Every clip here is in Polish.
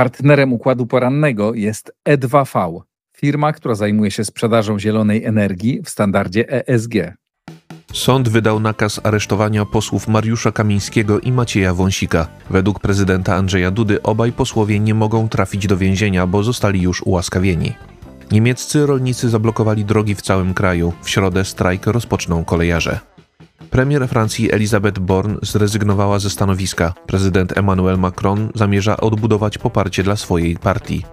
Partnerem układu porannego jest E2V, firma, która zajmuje się sprzedażą zielonej energii w standardzie ESG. Sąd wydał nakaz aresztowania posłów Mariusza Kamińskiego i Macieja Wąsika. Według prezydenta Andrzeja Dudy obaj posłowie nie mogą trafić do więzienia, bo zostali już ułaskawieni. Niemieccy rolnicy zablokowali drogi w całym kraju. W środę strajk rozpoczną kolejarze. Premier Francji Elisabeth Born zrezygnowała ze stanowiska. Prezydent Emmanuel Macron zamierza odbudować poparcie dla swojej partii.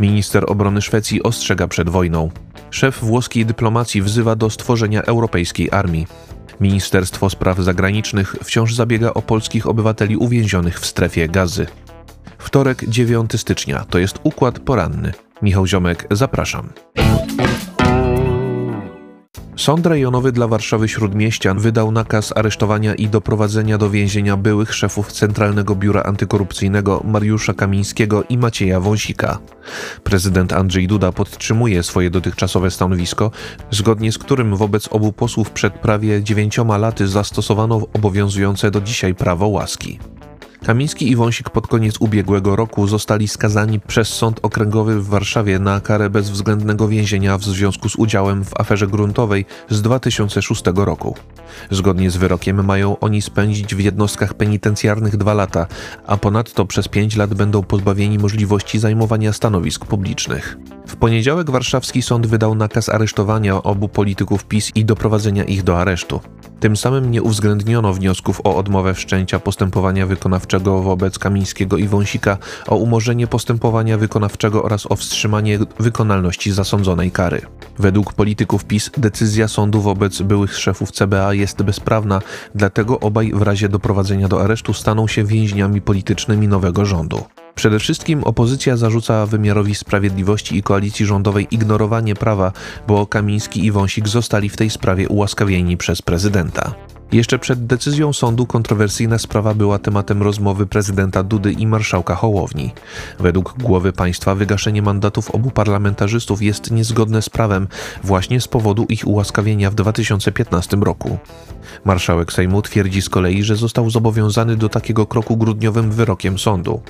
Minister obrony Szwecji ostrzega przed wojną. Szef włoskiej dyplomacji wzywa do stworzenia europejskiej armii. Ministerstwo Spraw Zagranicznych wciąż zabiega o polskich obywateli uwięzionych w strefie gazy. Wtorek 9 stycznia to jest układ poranny. Michał Ziomek, zapraszam. Sąd rejonowy dla Warszawy Śródmieścian wydał nakaz aresztowania i doprowadzenia do więzienia byłych szefów Centralnego Biura Antykorupcyjnego Mariusza Kamińskiego i Macieja Wąsika. Prezydent Andrzej Duda podtrzymuje swoje dotychczasowe stanowisko, zgodnie z którym wobec obu posłów przed prawie dziewięcioma laty zastosowano obowiązujące do dzisiaj prawo łaski. Kamiński i Wąsik pod koniec ubiegłego roku zostali skazani przez Sąd Okręgowy w Warszawie na karę bezwzględnego więzienia w związku z udziałem w aferze gruntowej z 2006 roku. Zgodnie z wyrokiem mają oni spędzić w jednostkach penitencjarnych dwa lata, a ponadto przez pięć lat będą pozbawieni możliwości zajmowania stanowisk publicznych. W poniedziałek warszawski sąd wydał nakaz aresztowania obu polityków PiS i doprowadzenia ich do aresztu. Tym samym nie uwzględniono wniosków o odmowę wszczęcia postępowania wykonawczego wobec Kamińskiego i Wąsika, o umorzenie postępowania wykonawczego oraz o wstrzymanie wykonalności zasądzonej kary. Według polityków PiS decyzja sądu wobec byłych szefów CBA jest bezprawna, dlatego obaj w razie doprowadzenia do aresztu staną się więźniami politycznymi nowego rządu. Przede wszystkim opozycja zarzuca wymiarowi sprawiedliwości i koalicji rządowej ignorowanie prawa, bo Kamiński i Wąsik zostali w tej sprawie ułaskawieni przez prezydenta. Jeszcze przed decyzją sądu kontrowersyjna sprawa była tematem rozmowy prezydenta Dudy i marszałka Hołowni. Według głowy państwa wygaszenie mandatów obu parlamentarzystów jest niezgodne z prawem właśnie z powodu ich ułaskawienia w 2015 roku. Marszałek Sejmu twierdzi z kolei, że został zobowiązany do takiego kroku grudniowym wyrokiem sądu.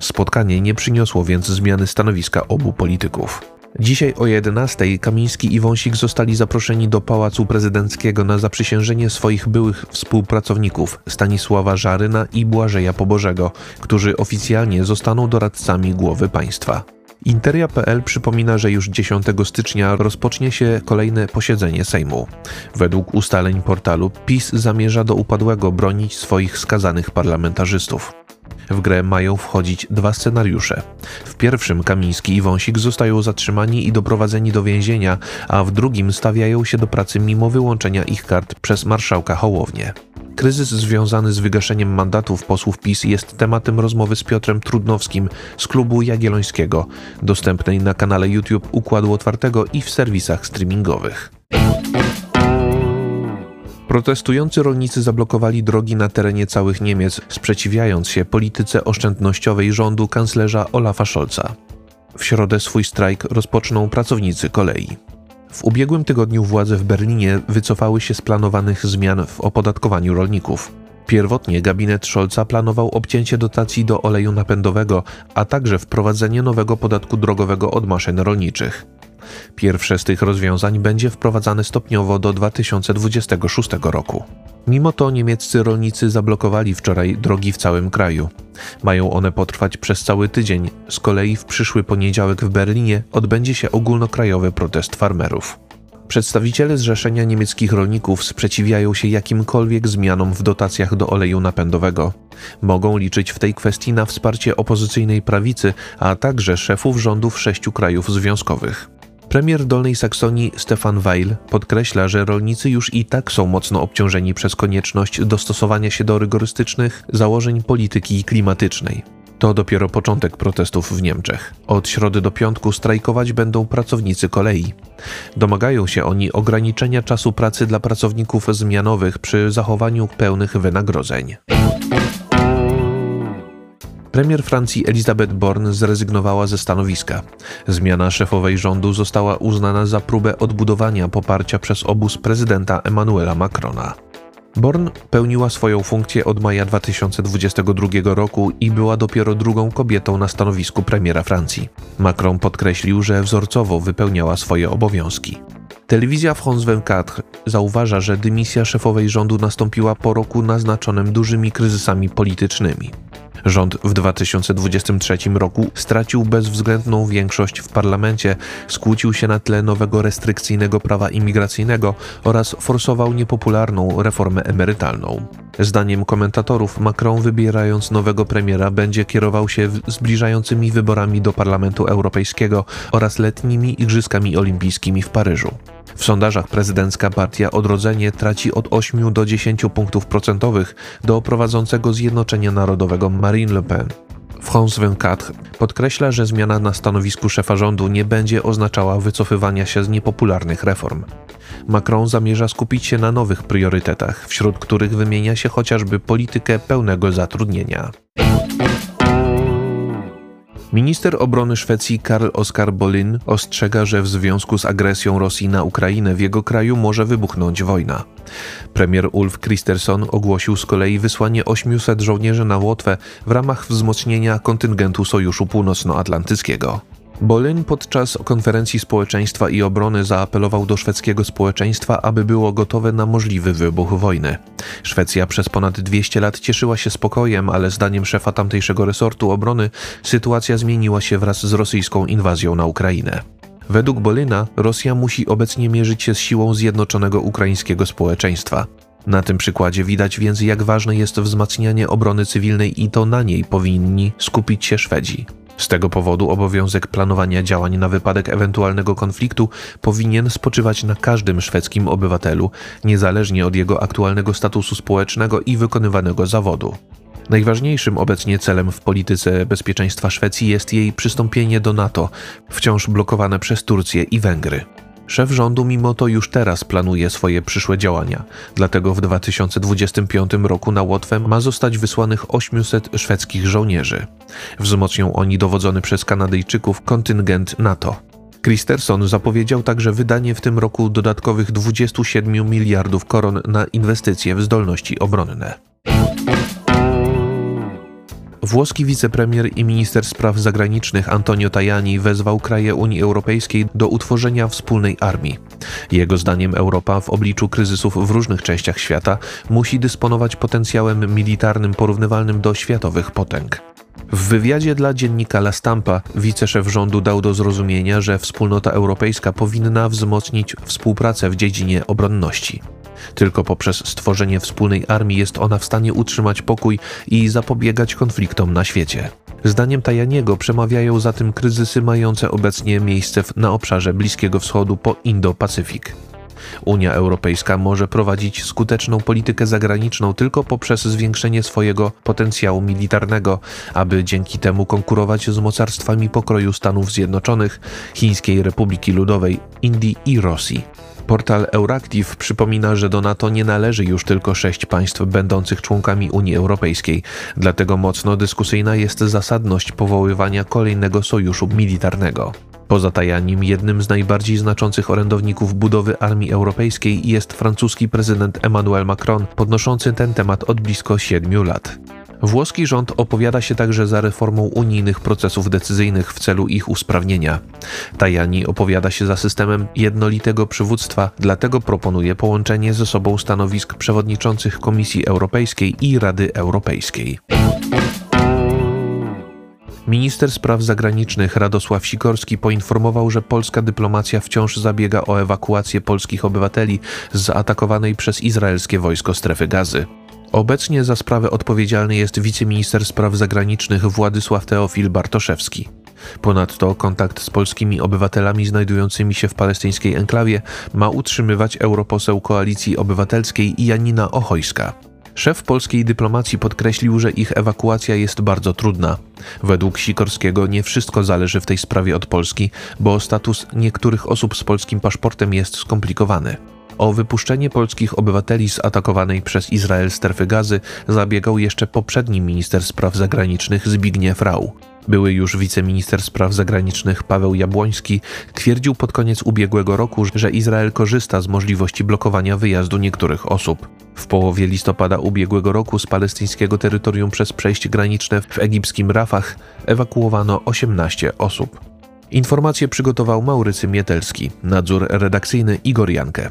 Spotkanie nie przyniosło więc zmiany stanowiska obu polityków. Dzisiaj o 11 Kamiński i Wąsik zostali zaproszeni do Pałacu Prezydenckiego na zaprzysiężenie swoich byłych współpracowników Stanisława Żaryna i Błażeja Pobożego, którzy oficjalnie zostaną doradcami głowy państwa. Interia.pl przypomina, że już 10 stycznia rozpocznie się kolejne posiedzenie Sejmu. Według ustaleń portalu PiS zamierza do upadłego bronić swoich skazanych parlamentarzystów. W grę mają wchodzić dwa scenariusze. W pierwszym Kamiński i Wąsik zostają zatrzymani i doprowadzeni do więzienia, a w drugim stawiają się do pracy mimo wyłączenia ich kart przez marszałka Hołownię. Kryzys związany z wygaszeniem mandatów posłów PiS jest tematem rozmowy z Piotrem Trudnowskim z klubu Jagiellońskiego, dostępnej na kanale YouTube Układu Otwartego i w serwisach streamingowych. Protestujący rolnicy zablokowali drogi na terenie całych Niemiec, sprzeciwiając się polityce oszczędnościowej rządu kanclerza Olafa Scholza. W środę swój strajk rozpoczną pracownicy kolei. W ubiegłym tygodniu władze w Berlinie wycofały się z planowanych zmian w opodatkowaniu rolników. Pierwotnie gabinet Scholza planował obcięcie dotacji do oleju napędowego, a także wprowadzenie nowego podatku drogowego od maszyn rolniczych. Pierwsze z tych rozwiązań będzie wprowadzane stopniowo do 2026 roku. Mimo to niemieccy rolnicy zablokowali wczoraj drogi w całym kraju. Mają one potrwać przez cały tydzień, z kolei w przyszły poniedziałek w Berlinie odbędzie się ogólnokrajowy protest farmerów. Przedstawiciele Zrzeszenia Niemieckich Rolników sprzeciwiają się jakimkolwiek zmianom w dotacjach do oleju napędowego. Mogą liczyć w tej kwestii na wsparcie opozycyjnej prawicy, a także szefów rządów sześciu krajów związkowych. Premier Dolnej Saksonii Stefan Weil podkreśla, że rolnicy już i tak są mocno obciążeni przez konieczność dostosowania się do rygorystycznych założeń polityki klimatycznej. To dopiero początek protestów w Niemczech. Od środy do piątku strajkować będą pracownicy kolei. Domagają się oni ograniczenia czasu pracy dla pracowników zmianowych przy zachowaniu pełnych wynagrodzeń. Premier Francji Elisabeth Born zrezygnowała ze stanowiska. Zmiana szefowej rządu została uznana za próbę odbudowania poparcia przez obóz prezydenta Emmanuela Macrona. Born pełniła swoją funkcję od maja 2022 roku i była dopiero drugą kobietą na stanowisku premiera Francji. Macron podkreślił, że wzorcowo wypełniała swoje obowiązki. Telewizja France 24 zauważa, że dymisja szefowej rządu nastąpiła po roku naznaczonym dużymi kryzysami politycznymi. Rząd w 2023 roku stracił bezwzględną większość w parlamencie, skłócił się na tle nowego restrykcyjnego prawa imigracyjnego oraz forsował niepopularną reformę emerytalną. Zdaniem komentatorów, Macron wybierając nowego premiera będzie kierował się zbliżającymi wyborami do Parlamentu Europejskiego oraz letnimi Igrzyskami Olimpijskimi w Paryżu. W sondażach prezydencka partia Odrodzenie traci od 8 do 10 punktów procentowych do prowadzącego Zjednoczenia Narodowego Marine Le Pen. France 24 podkreśla, że zmiana na stanowisku szefa rządu nie będzie oznaczała wycofywania się z niepopularnych reform. Macron zamierza skupić się na nowych priorytetach, wśród których wymienia się chociażby politykę pełnego zatrudnienia. Minister obrony Szwecji Karl Oskar Bolin ostrzega, że w związku z agresją Rosji na Ukrainę w jego kraju może wybuchnąć wojna. Premier Ulf Kristersson ogłosił z kolei wysłanie 800 żołnierzy na Łotwę w ramach wzmocnienia kontyngentu Sojuszu Północnoatlantyckiego. Bolin podczas konferencji społeczeństwa i obrony zaapelował do szwedzkiego społeczeństwa, aby było gotowe na możliwy wybuch wojny. Szwecja przez ponad 200 lat cieszyła się spokojem, ale zdaniem szefa tamtejszego resortu obrony sytuacja zmieniła się wraz z rosyjską inwazją na Ukrainę. Według Bolina Rosja musi obecnie mierzyć się z siłą zjednoczonego ukraińskiego społeczeństwa. Na tym przykładzie widać więc, jak ważne jest wzmacnianie obrony cywilnej i to na niej powinni skupić się Szwedzi. Z tego powodu obowiązek planowania działań na wypadek ewentualnego konfliktu powinien spoczywać na każdym szwedzkim obywatelu, niezależnie od jego aktualnego statusu społecznego i wykonywanego zawodu. Najważniejszym obecnie celem w polityce bezpieczeństwa Szwecji jest jej przystąpienie do NATO, wciąż blokowane przez Turcję i Węgry. Szef rządu mimo to już teraz planuje swoje przyszłe działania, dlatego w 2025 roku na Łotwę ma zostać wysłanych 800 szwedzkich żołnierzy. Wzmocnią oni dowodzony przez Kanadyjczyków kontyngent NATO. Christerson zapowiedział także wydanie w tym roku dodatkowych 27 miliardów koron na inwestycje w zdolności obronne. Włoski wicepremier i minister spraw zagranicznych Antonio Tajani wezwał kraje Unii Europejskiej do utworzenia wspólnej armii. Jego zdaniem Europa w obliczu kryzysów w różnych częściach świata musi dysponować potencjałem militarnym porównywalnym do światowych potęg. W wywiadzie dla dziennika La Stampa wiceszef rządu dał do zrozumienia, że wspólnota europejska powinna wzmocnić współpracę w dziedzinie obronności. Tylko poprzez stworzenie wspólnej armii jest ona w stanie utrzymać pokój i zapobiegać konfliktom na świecie. Zdaniem Tajaniego przemawiają za tym kryzysy mające obecnie miejsce na obszarze Bliskiego Wschodu po Indo-Pacyfik. Unia Europejska może prowadzić skuteczną politykę zagraniczną tylko poprzez zwiększenie swojego potencjału militarnego, aby dzięki temu konkurować z mocarstwami pokroju Stanów Zjednoczonych, Chińskiej Republiki Ludowej, Indii i Rosji. Portal Euractiv przypomina, że do NATO nie należy już tylko sześć państw będących członkami Unii Europejskiej, dlatego mocno dyskusyjna jest zasadność powoływania kolejnego sojuszu militarnego. Poza Tajanim jednym z najbardziej znaczących orędowników budowy armii europejskiej jest francuski prezydent Emmanuel Macron, podnoszący ten temat od blisko siedmiu lat. Włoski rząd opowiada się także za reformą unijnych procesów decyzyjnych w celu ich usprawnienia. Tajani opowiada się za systemem jednolitego przywództwa, dlatego proponuje połączenie ze sobą stanowisk przewodniczących Komisji Europejskiej i Rady Europejskiej. Minister spraw zagranicznych Radosław Sikorski poinformował, że polska dyplomacja wciąż zabiega o ewakuację polskich obywateli z zaatakowanej przez izraelskie wojsko strefy gazy. Obecnie za sprawę odpowiedzialny jest wiceminister spraw zagranicznych Władysław Teofil Bartoszewski. Ponadto kontakt z polskimi obywatelami znajdującymi się w palestyńskiej enklawie ma utrzymywać europoseł Koalicji Obywatelskiej Janina Ochojska. Szef polskiej dyplomacji podkreślił, że ich ewakuacja jest bardzo trudna. Według Sikorskiego nie wszystko zależy w tej sprawie od Polski, bo status niektórych osób z polskim paszportem jest skomplikowany. O wypuszczenie polskich obywateli z atakowanej przez Izrael strefy gazy zabiegał jeszcze poprzedni minister spraw zagranicznych Zbigniew Rau. Były już wiceminister spraw zagranicznych Paweł Jabłoński twierdził pod koniec ubiegłego roku, że Izrael korzysta z możliwości blokowania wyjazdu niektórych osób. W połowie listopada ubiegłego roku z palestyńskiego terytorium przez przejście graniczne w egipskim Rafah ewakuowano 18 osób. Informacje przygotował Maurycy Mietelski, nadzór redakcyjny Igor Jankę.